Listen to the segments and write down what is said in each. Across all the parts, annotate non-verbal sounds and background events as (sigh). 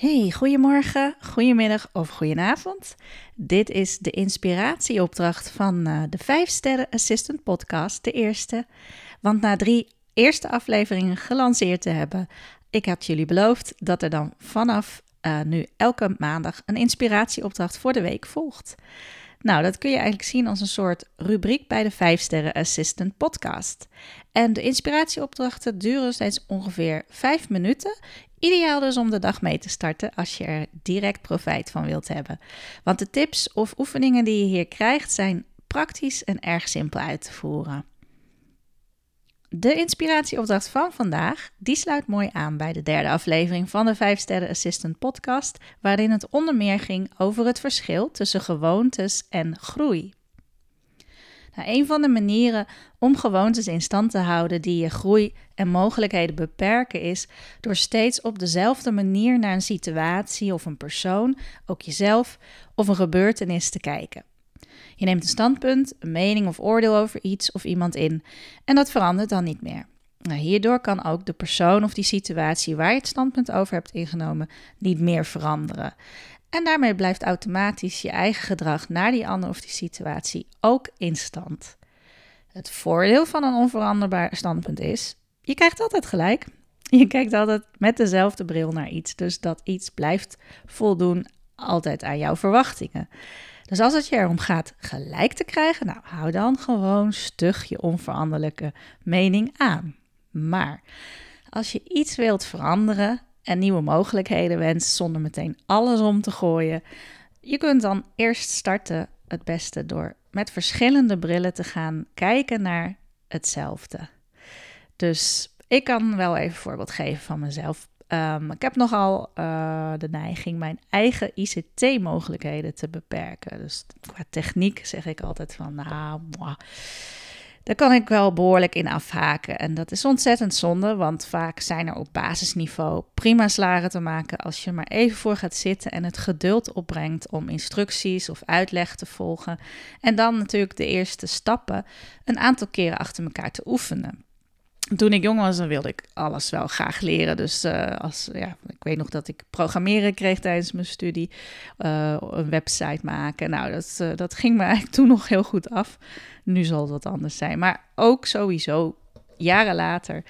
Hey, goedemorgen, goedemiddag of goedenavond. Dit is de inspiratieopdracht van uh, de 5 Sterren Assistant Podcast, de eerste. Want na drie eerste afleveringen gelanceerd te hebben, ik had jullie beloofd dat er dan vanaf uh, nu elke maandag een inspiratieopdracht voor de week volgt. Nou, dat kun je eigenlijk zien als een soort rubriek bij de 5 Sterren Assistant podcast. En de inspiratieopdrachten duren steeds ongeveer 5 minuten. Ideaal dus om de dag mee te starten als je er direct profijt van wilt hebben. Want de tips of oefeningen die je hier krijgt zijn praktisch en erg simpel uit te voeren. De inspiratieopdracht van vandaag, die sluit mooi aan bij de derde aflevering van de 5 Sterren Assistant podcast, waarin het onder meer ging over het verschil tussen gewoontes en groei. Nou, een van de manieren om gewoontes in stand te houden die je groei en mogelijkheden beperken is door steeds op dezelfde manier naar een situatie of een persoon, ook jezelf of een gebeurtenis te kijken. Je neemt een standpunt, een mening of oordeel over iets of iemand in en dat verandert dan niet meer. Nou, hierdoor kan ook de persoon of die situatie waar je het standpunt over hebt ingenomen niet meer veranderen. En daarmee blijft automatisch je eigen gedrag naar die ander of die situatie ook in stand. Het voordeel van een onveranderbaar standpunt is: je krijgt altijd gelijk. (laughs) Je kijkt altijd met dezelfde bril naar iets, dus dat iets blijft voldoen altijd aan jouw verwachtingen. Dus als het je erom gaat gelijk te krijgen, nou hou dan gewoon stug je onveranderlijke mening aan. Maar als je iets wilt veranderen en nieuwe mogelijkheden wenst zonder meteen alles om te gooien, je kunt dan eerst starten het beste door met verschillende brillen te gaan kijken naar hetzelfde. Dus ik kan wel even een voorbeeld geven van mezelf. Um, ik heb nogal uh, de neiging mijn eigen ICT-mogelijkheden te beperken. Dus qua techniek zeg ik altijd van, nou, daar kan ik wel behoorlijk in afhaken. En dat is ontzettend zonde, want vaak zijn er op basisniveau prima slagen te maken als je maar even voor gaat zitten en het geduld opbrengt om instructies of uitleg te volgen. En dan natuurlijk de eerste stappen een aantal keren achter elkaar te oefenen toen ik jong was, dan wilde ik alles wel graag leren. Dus uh, als, ja, ik weet nog dat ik programmeren kreeg tijdens mijn studie. Uh, een website maken. Nou, dat, uh, dat ging me eigenlijk toen nog heel goed af. Nu zal het wat anders zijn. Maar ook sowieso, jaren later,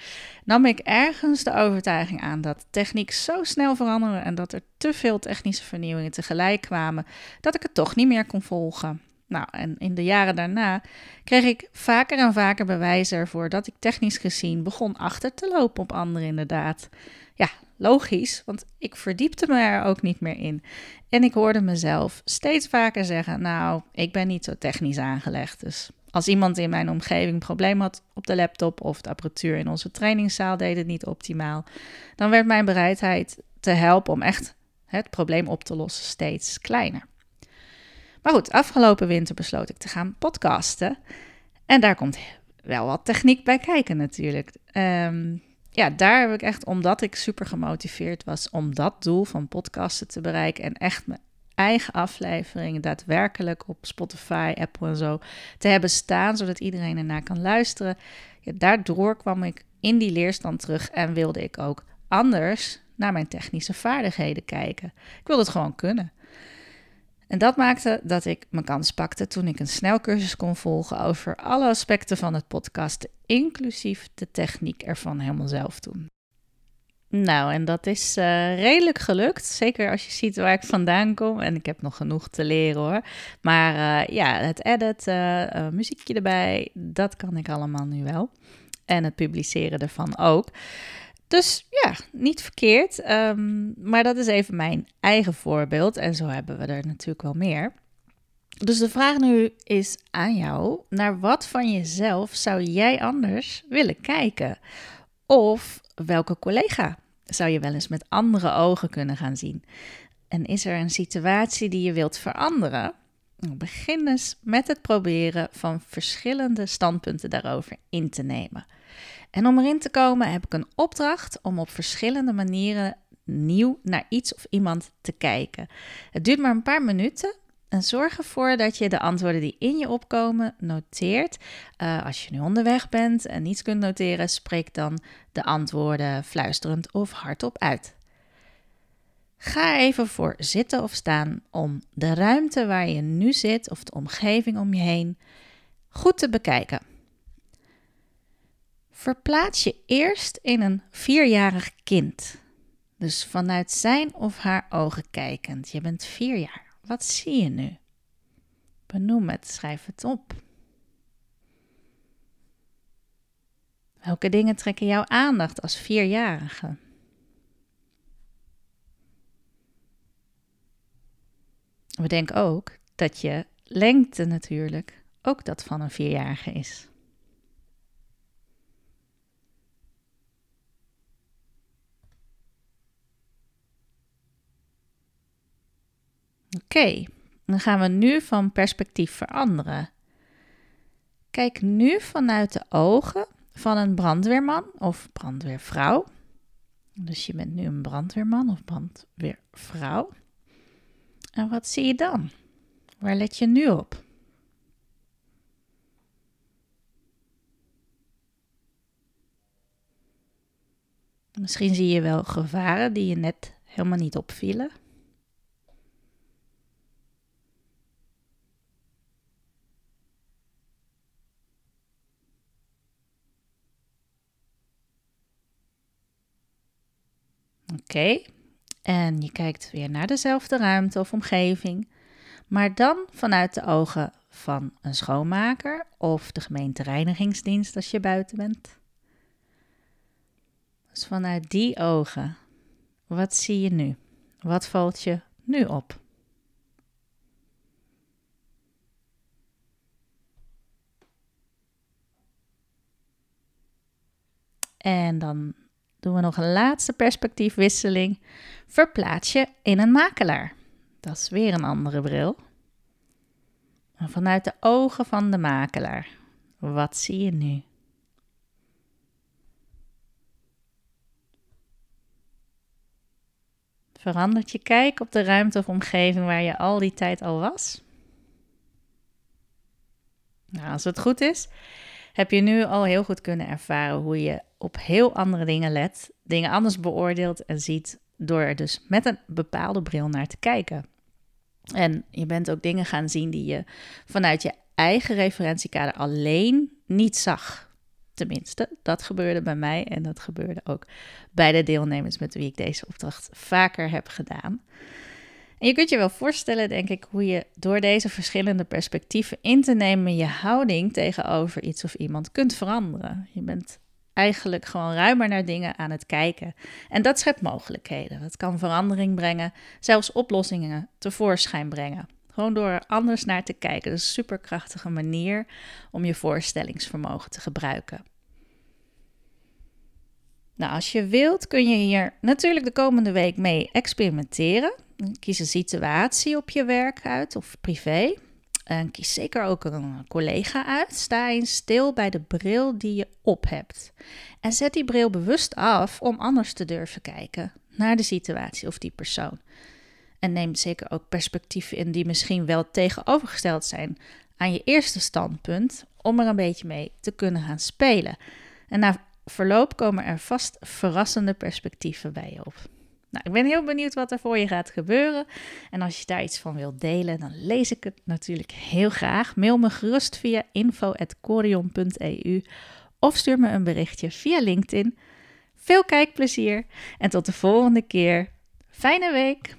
nam ik ergens de overtuiging aan dat techniek zo snel veranderde en dat er te veel technische vernieuwingen tegelijk kwamen, dat ik het toch niet meer kon volgen. Nou, en in de jaren daarna kreeg ik vaker en vaker bewijzen ervoor dat ik technisch gezien begon achter te lopen op anderen inderdaad. Ja, logisch, want ik verdiepte me er ook niet meer in. En ik hoorde mezelf steeds vaker zeggen: Nou, ik ben niet zo technisch aangelegd. Dus als iemand in mijn omgeving probleem had op de laptop of de apparatuur in onze trainingszaal deed het niet optimaal, dan werd mijn bereidheid te helpen om echt het probleem op te lossen steeds kleiner. Maar goed, afgelopen winter besloot ik te gaan podcasten. En daar komt wel wat techniek bij kijken natuurlijk. Ehm, ja, daar heb ik echt, omdat ik super gemotiveerd was om dat doel van podcasten te bereiken en echt mijn eigen afleveringen daadwerkelijk op Spotify, Apple en zo te hebben staan, zodat iedereen ernaar kan luisteren. Ja, daardoor kwam ik in die leerstand terug en wilde ik ook anders naar mijn technische vaardigheden kijken. Ik wilde het gewoon kunnen. En dat maakte dat ik mijn kans pakte toen ik een snelcursus kon volgen over alle aspecten van het podcast, inclusief de techniek ervan helemaal zelf doen. Nou, en dat is uh, redelijk gelukt. Zeker als je ziet waar ik vandaan kom. En ik heb nog genoeg te leren hoor. Maar uh, ja, het editen, uh, muziekje erbij, dat kan ik allemaal nu wel. En het publiceren ervan ook. Dus ja, niet verkeerd. Um, maar dat is even mijn eigen voorbeeld. En zo hebben we er natuurlijk wel meer. Dus de vraag nu is aan jou: naar wat van jezelf zou jij anders willen kijken? Of welke collega zou je wel eens met andere ogen kunnen gaan zien? En is er een situatie die je wilt veranderen? Nou, begin eens met het proberen van verschillende standpunten daarover in te nemen. En om erin te komen heb ik een opdracht om op verschillende manieren nieuw naar iets of iemand te kijken. Het duurt maar een paar minuten. En zorg ervoor dat je de antwoorden die in je opkomen noteert. Uh, als je nu onderweg bent en niets kunt noteren, spreek dan de antwoorden fluisterend of hardop uit. ga even voor zitten of staan om de ruimte waar je nu zit of de omgeving om je heen goed te bekijken. Verplaats je eerst in een vierjarig kind. Dus vanuit zijn of haar ogen kijkend. Je bent vier jaar. Wat zie je nu? Benoem het, schrijf het op. Welke dingen trekken jouw aandacht als vierjarige? Bedenk ook dat je lengte natuurlijk ook dat van een vierjarige is. Oké, dan gaan we nu van perspectief veranderen. Kijk nu vanuit de ogen van een brandweerman of brandweervrouw. Dus je bent nu een brandweerman of brandweervrouw. En wat zie je dan? Waar let je nu op? Misschien zie je wel gevaren die je net helemaal niet opvielen. Oké, en je kijkt weer naar dezelfde ruimte of omgeving, maar dan vanuit de ogen van een schoonmaker of de gemeentereinigingsdienst als je buiten bent. Dus vanuit die ogen, wat zie je nu? Wat valt je nu op? En dan doen we nog een laatste perspectiefwisseling. Verplaats je in een makelaar. Dat is weer een andere bril. Vanuit de ogen van de makelaar. Wat zie je nu? Verandert je kijk op de ruimte of omgeving waar je al die tijd al was? Nou, als het goed is, heb je nu al heel goed kunnen ervaren hoe je op heel andere dingen let, dingen anders beoordeelt en ziet door er dus met een bepaalde bril naar te kijken. En je bent ook dingen gaan zien die je vanuit je eigen referentiekader alleen niet zag. Tenminste, dat gebeurde bij mij en dat gebeurde ook bij de deelnemers met wie ik deze opdracht vaker heb gedaan. En je kunt je wel voorstellen, denk ik, hoe je door deze verschillende perspectieven in te nemen je houding tegenover iets of iemand kunt veranderen. Je bent eigenlijk gewoon ruimer naar dingen aan het kijken. En dat schept mogelijkheden. Dat kan verandering brengen, zelfs oplossingen tevoorschijn brengen. Gewoon door er anders naar te kijken. Dat is een superkrachtige manier om je voorstellingsvermogen te gebruiken. Nou, als je wilt, kun je hier natuurlijk de komende week mee experimenteren. Kies een situatie op je werk uit of privé. En kies zeker ook een collega uit. Sta eens stil bij de bril die je op hebt. En zet die bril bewust af om anders te durven kijken naar de situatie of die persoon. En neem zeker ook perspectieven in die misschien wel tegenovergesteld zijn aan je eerste standpunt, om er een beetje mee te kunnen gaan spelen. En na verloop komen er vast verrassende perspectieven bij je op. Nou, ik ben heel benieuwd wat er voor je gaat gebeuren. En als je daar iets van wilt delen, dan lees ik het natuurlijk heel graag. Mail me gerust via info.corion.eu of stuur me een berichtje via LinkedIn. Veel kijkplezier en tot de volgende keer. Fijne week!